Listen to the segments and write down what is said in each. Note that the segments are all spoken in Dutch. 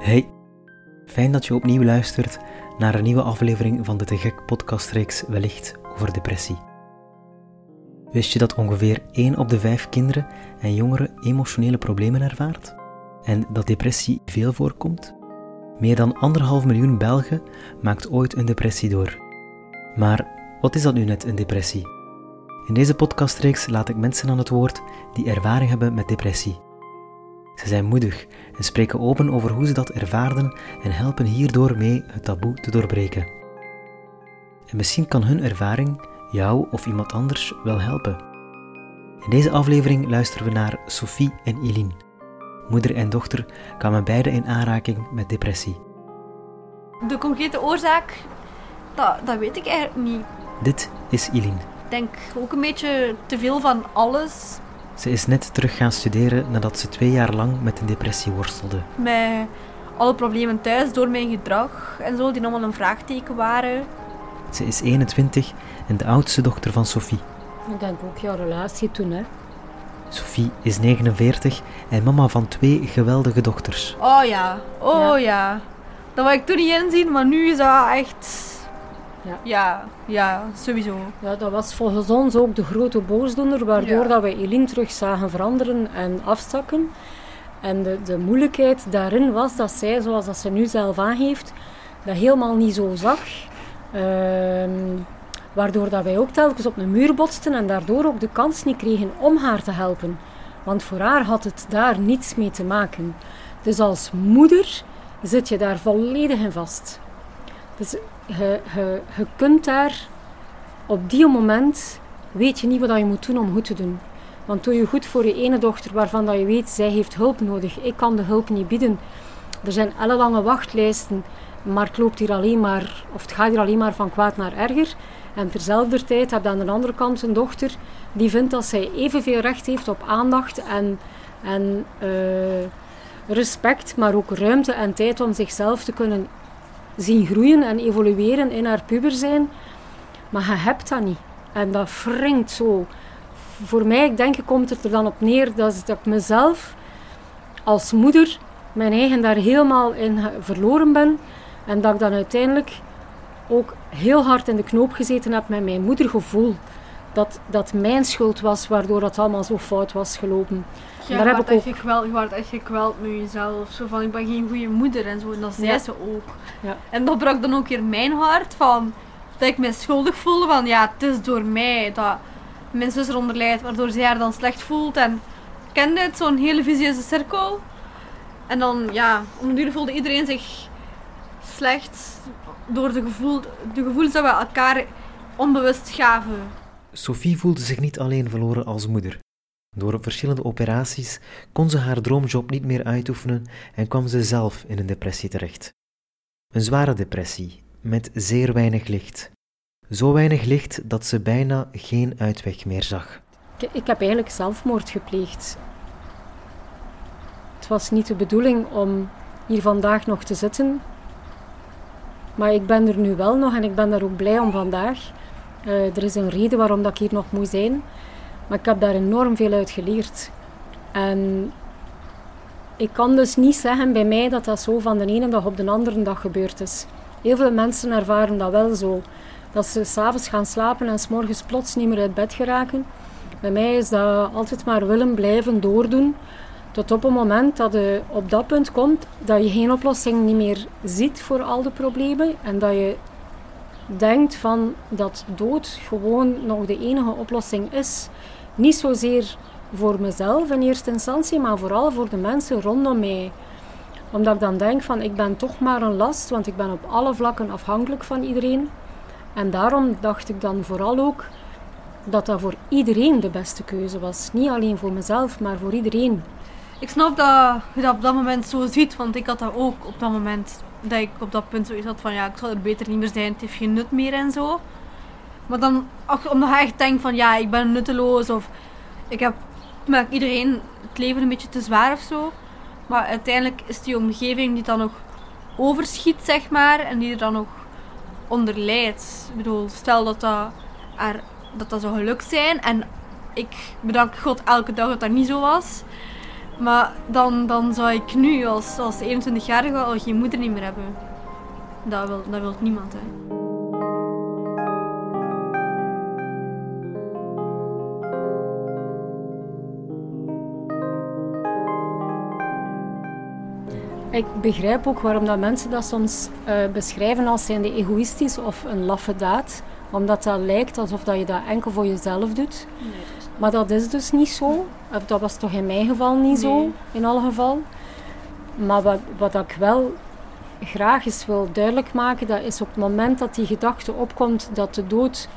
Hey, fijn dat je opnieuw luistert naar een nieuwe aflevering van de Te Gek podcastreeks Wellicht over depressie. Wist je dat ongeveer 1 op de 5 kinderen en jongeren emotionele problemen ervaart? En dat depressie veel voorkomt? Meer dan anderhalf miljoen Belgen maakt ooit een depressie door. Maar wat is dat nu net, een depressie? In deze podcastreeks laat ik mensen aan het woord die ervaring hebben met depressie. Ze zijn moedig en spreken open over hoe ze dat ervaarden en helpen hierdoor mee het taboe te doorbreken. En misschien kan hun ervaring jou of iemand anders wel helpen. In deze aflevering luisteren we naar Sophie en Eline. Moeder en dochter kwamen beide in aanraking met depressie. De concrete oorzaak, dat, dat weet ik eigenlijk niet. Dit is Eline. Ik denk ook een beetje te veel van alles. Ze is net terug gaan studeren nadat ze twee jaar lang met een depressie worstelde. Met alle problemen thuis door mijn gedrag en zo, die allemaal een vraagteken waren. Ze is 21 en de oudste dochter van Sophie. Ik denk ook jouw relatie toen, hè. Sophie is 49 en mama van twee geweldige dochters. Oh ja, oh ja. Dat wou ik toen niet inzien, maar nu is dat echt... Ja. Ja, ja, sowieso. Ja, dat was volgens ons ook de grote boosdoener, waardoor Ja. dat we Eline terug zagen veranderen en afzakken. En de, de moeilijkheid daarin was dat zij, zoals dat ze nu zelf aangeeft, dat helemaal niet zo zag. Ehm, waardoor dat wij ook telkens op een muur botsten en daardoor ook de kans niet kregen om haar te helpen. Want voor haar had het daar niets mee te maken. Dus als moeder zit je daar volledig in vast. Dus je, kunt daar op die moment weet je niet wat je moet doen om goed te doen. Want doe je goed voor je ene dochter waarvan dat je weet, zij heeft hulp nodig. Ik kan de hulp niet bieden. Er zijn ellenlange wachtlijsten, maar het loopt hier alleen maar, of het gaat hier alleen maar van kwaad naar erger. En terzelfde tijd heb je aan de andere kant een dochter die vindt dat zij evenveel recht heeft op aandacht en, en eh, respect, maar ook ruimte en tijd om zichzelf te kunnen zien groeien en evolueren in haar puber zijn. Maar je hebt dat niet. En dat wringt zo. Voor mij, ik denk, komt het er dan op neer dat, dat ik mezelf als moeder, mijn eigen daar helemaal in verloren ben. En dat ik dan uiteindelijk ook heel hard in de knoop gezeten heb met mijn moedergevoel. Dat dat mijn schuld was, waardoor dat allemaal zo fout was gelopen. Ja, daar heb ik ook- gekweld, je wordt echt gekweld met jezelf. Zo van, ik ben geen goede moeder en zo. En dat zei Ja. ze ook. Ja. En dat brak dan ook weer mijn hart van... Dat ik me schuldig voelde van, ja, het is door mij dat mijn zus eronder lijdt. Waardoor zij haar dan slecht voelt. En kende het, zo'n hele visieuze cirkel. En dan, ja, om duur voelde iedereen zich slecht. Door de, gevoel, de gevoelens dat we elkaar onbewust gaven. Sophie voelde zich niet alleen verloren als moeder. Door verschillende operaties kon ze haar droomjob niet meer uitoefenen en kwam ze zelf in een depressie terecht. Een zware depressie, met zeer weinig licht. Zo weinig licht dat ze bijna geen uitweg meer zag. Ik, heb eigenlijk zelfmoord gepleegd. Het was niet de bedoeling om hier vandaag nog te zitten. Maar ik ben er nu wel nog en ik ben daar ook blij om vandaag. Eh, er is een reden waarom dat ik hier nog moet zijn. Maar ik heb daar enorm veel uit geleerd. En ik kan dus niet zeggen bij mij dat dat zo van de ene dag op de andere dag gebeurd is. Heel veel mensen ervaren dat wel zo. Dat ze s'avonds gaan slapen en s'morgens plots niet meer uit bed geraken. Bij mij is dat altijd maar willen blijven doordoen. Tot op het moment dat je op dat punt komt dat je geen oplossing niet meer ziet voor al de problemen. En dat je denkt van dat dood gewoon nog de enige oplossing is. Niet zozeer voor mezelf in eerste instantie, maar vooral voor de mensen rondom mij. Omdat ik dan denk van ik ben toch maar een last, want ik ben op alle vlakken afhankelijk van iedereen. En daarom dacht ik dan vooral ook dat dat voor iedereen de beste keuze was. Niet alleen voor mezelf, maar voor iedereen. Ik snap dat je dat op dat moment zo ziet, want ik had dat ook op dat moment. Dat ik op dat punt zoiets had van ja, ik zal er beter niet meer zijn, het heeft geen nut meer en zo. Maar dan, omdat je echt denkt van ja, ik ben nutteloos of ik heb met iedereen het leven een beetje te zwaar of zo. Maar uiteindelijk is die omgeving die dan nog overschiet, zeg maar, en die er dan nog onder lijdt. Ik bedoel, stel dat dat, er, dat, dat zou gelukt zijn en ik bedank God elke dag dat dat niet zo was. Maar dan, dan zou ik nu als, als 21-jarige al geen moeder niet meer hebben. Dat wil, dat wil niemand. Hè. Ik begrijp ook waarom dat mensen dat soms uh, beschrijven als zijnde egoïstisch of een laffe daad. Omdat dat lijkt alsof dat je dat enkel voor jezelf doet. Nee, dat maar dat is dus niet zo. Of dat was toch in mijn geval niet zo, in alle geval. Maar wat, wat ik wel graag eens wil duidelijk maken, dat is op het moment dat die gedachte opkomt dat de dood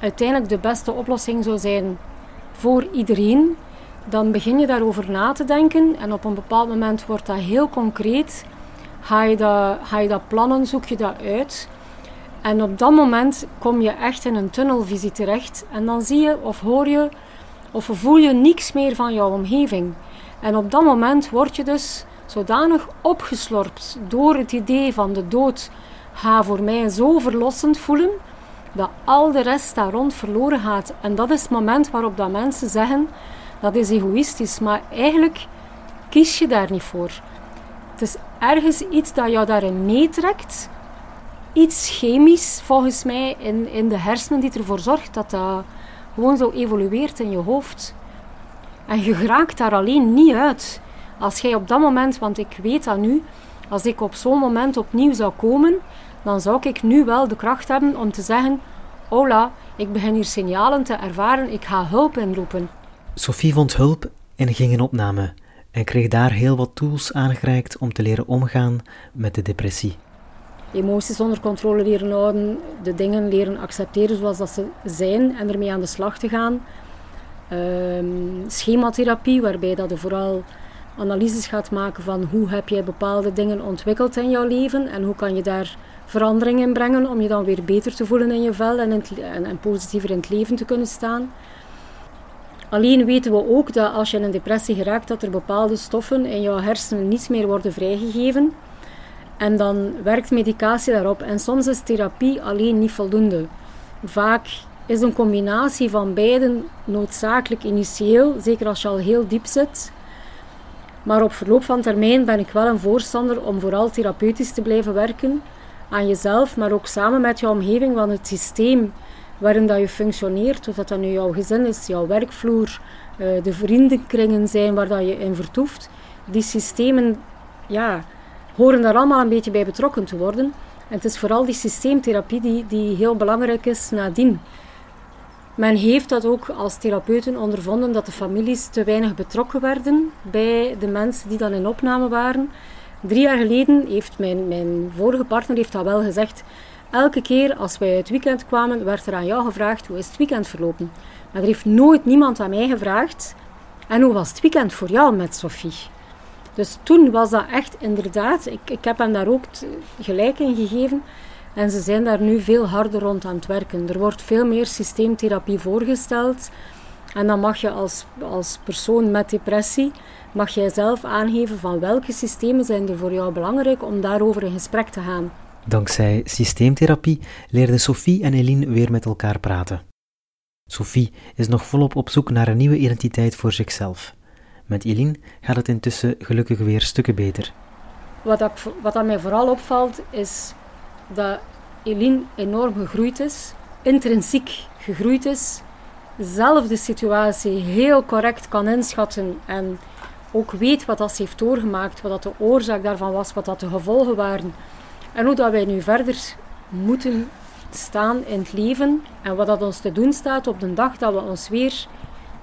uiteindelijk de beste oplossing zou zijn voor iedereen, dan begin je daarover na te denken en op een bepaald moment wordt dat heel concreet. Ga je dat, ga je dat plannen, zoek je dat uit. En op dat moment kom je echt in een tunnelvisie terecht en dan zie je of hoor je of voel je niks meer van jouw omgeving. En op dat moment word je dus zodanig opgeslorpt door het idee van de dood ga voor mij zo verlossend voelen dat al de rest daar rond verloren gaat. En dat is het moment waarop dat mensen zeggen dat is egoïstisch, maar eigenlijk kies je daar niet voor. Het is ergens iets dat jou daarin meetrekt. Iets chemisch, volgens mij, in, in de hersenen die ervoor zorgt dat dat gewoon zo evolueert in je hoofd. En je raakt daar alleen niet uit. Als jij op dat moment, want ik weet dat nu, als ik op zo'n moment opnieuw zou komen, dan zou ik nu wel de kracht hebben om te zeggen: Hola, ik begin hier signalen te ervaren, ik ga hulp inroepen. Sophie vond hulp en ging in opname en kreeg daar heel wat tools aangereikt om te leren omgaan met de depressie. Emoties onder controle leren houden, de dingen leren accepteren zoals dat ze zijn en ermee aan de slag te gaan. Um, schematherapie, waarbij dat je vooral analyses gaat maken van hoe heb jij bepaalde dingen ontwikkeld in jouw leven en hoe kan je daar verandering in brengen om je dan weer beter te voelen in je vel en, en, en positiever in het leven te kunnen staan. Alleen weten we ook dat als je in een depressie geraakt, dat er bepaalde stoffen in jouw hersenen niet meer worden vrijgegeven. En dan werkt medicatie daarop. En soms is therapie alleen niet voldoende. Vaak is een combinatie van beiden noodzakelijk initieel, zeker als je al heel diep zit. Maar op verloop van termijn ben ik wel een voorstander om vooral therapeutisch te blijven werken aan jezelf, maar ook samen met jouw omgeving, want het systeem waarin dat je functioneert, of dat dat nu jouw gezin is, jouw werkvloer, uh, de vriendenkringen zijn waar dat je in vertoeft, die systemen ja, horen daar allemaal een beetje bij betrokken te worden. En het is vooral die systeemtherapie die, die heel belangrijk is nadien. Men heeft dat ook als therapeuten ondervonden dat de families te weinig betrokken werden bij de mensen die dan in opname waren. Drie jaar geleden heeft mijn, mijn vorige partner heeft dat wel gezegd. Elke keer als wij het weekend kwamen, werd er aan jou gevraagd hoe is het weekend verlopen. Maar er heeft nooit niemand aan mij gevraagd. En hoe was het weekend voor jou met Sophie? Dus toen was dat echt inderdaad, ik, ik heb hem daar ook gelijk in gegeven. En ze zijn daar nu veel harder rond aan het werken. Er wordt veel meer systeemtherapie voorgesteld. En dan mag je als, als persoon met depressie, mag jij zelf aangeven van welke systemen zijn er voor jou belangrijk om daarover in gesprek te gaan. Dankzij systeemtherapie leerden Sophie en Eline weer met elkaar praten. Sophie is nog volop op zoek naar een nieuwe identiteit voor zichzelf. Met Eline gaat het intussen gelukkig weer stukken beter. Wat, dat, wat dat mij vooral opvalt is dat Eline enorm gegroeid is, intrinsiek gegroeid is, zelf de situatie heel correct kan inschatten en ook weet wat dat ze heeft doorgemaakt, wat dat de oorzaak daarvan was, wat dat de gevolgen waren en hoe dat wij nu verder moeten staan in het leven en wat dat ons te doen staat op de dag dat we ons weer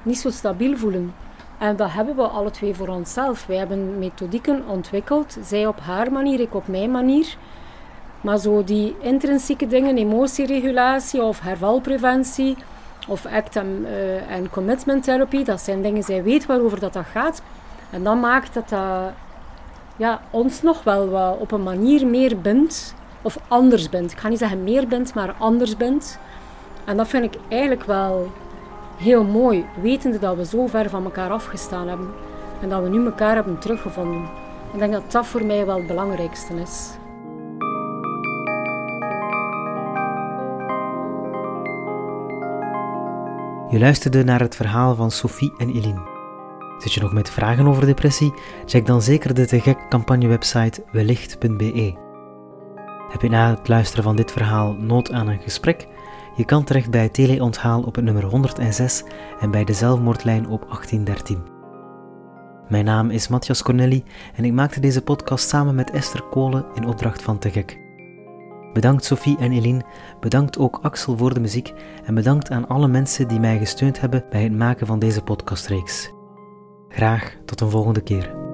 niet zo stabiel voelen. En dat hebben we alle twee voor onszelf. Wij hebben methodieken ontwikkeld, zij op haar manier, ik op mijn manier. Maar zo die intrinsieke dingen, emotieregulatie of hervalpreventie of act en, uh, en commitment therapie, dat zijn dingen, zij weet waarover dat, dat gaat. En dat maakt dat dat ja, ons nog wel op een manier meer bindt, of anders bindt. Ik ga niet zeggen meer bindt, maar anders bindt. En dat vind ik eigenlijk wel heel mooi, wetende dat we zo ver van elkaar afgestaan hebben en dat we nu elkaar hebben teruggevonden. Ik denk dat dat voor mij wel het belangrijkste is. Je luisterde naar het verhaal van Sophie en Eline. Zit je nog met vragen over depressie? Check dan zeker de Te Gek campagnewebsite wellicht.be. Heb je na het luisteren van dit verhaal nood aan een gesprek? Je kan terecht bij Teleonthaal op het nummer 106 en bij de zelfmoordlijn op 1813. Mijn naam is Matthias Cornelli en ik maakte deze podcast samen met Esther Kolen in opdracht van Te Gek. Bedankt Sophie en Eline, bedankt ook Axel voor de muziek en bedankt aan alle mensen die mij gesteund hebben bij het maken van deze podcastreeks. Graag tot een volgende keer.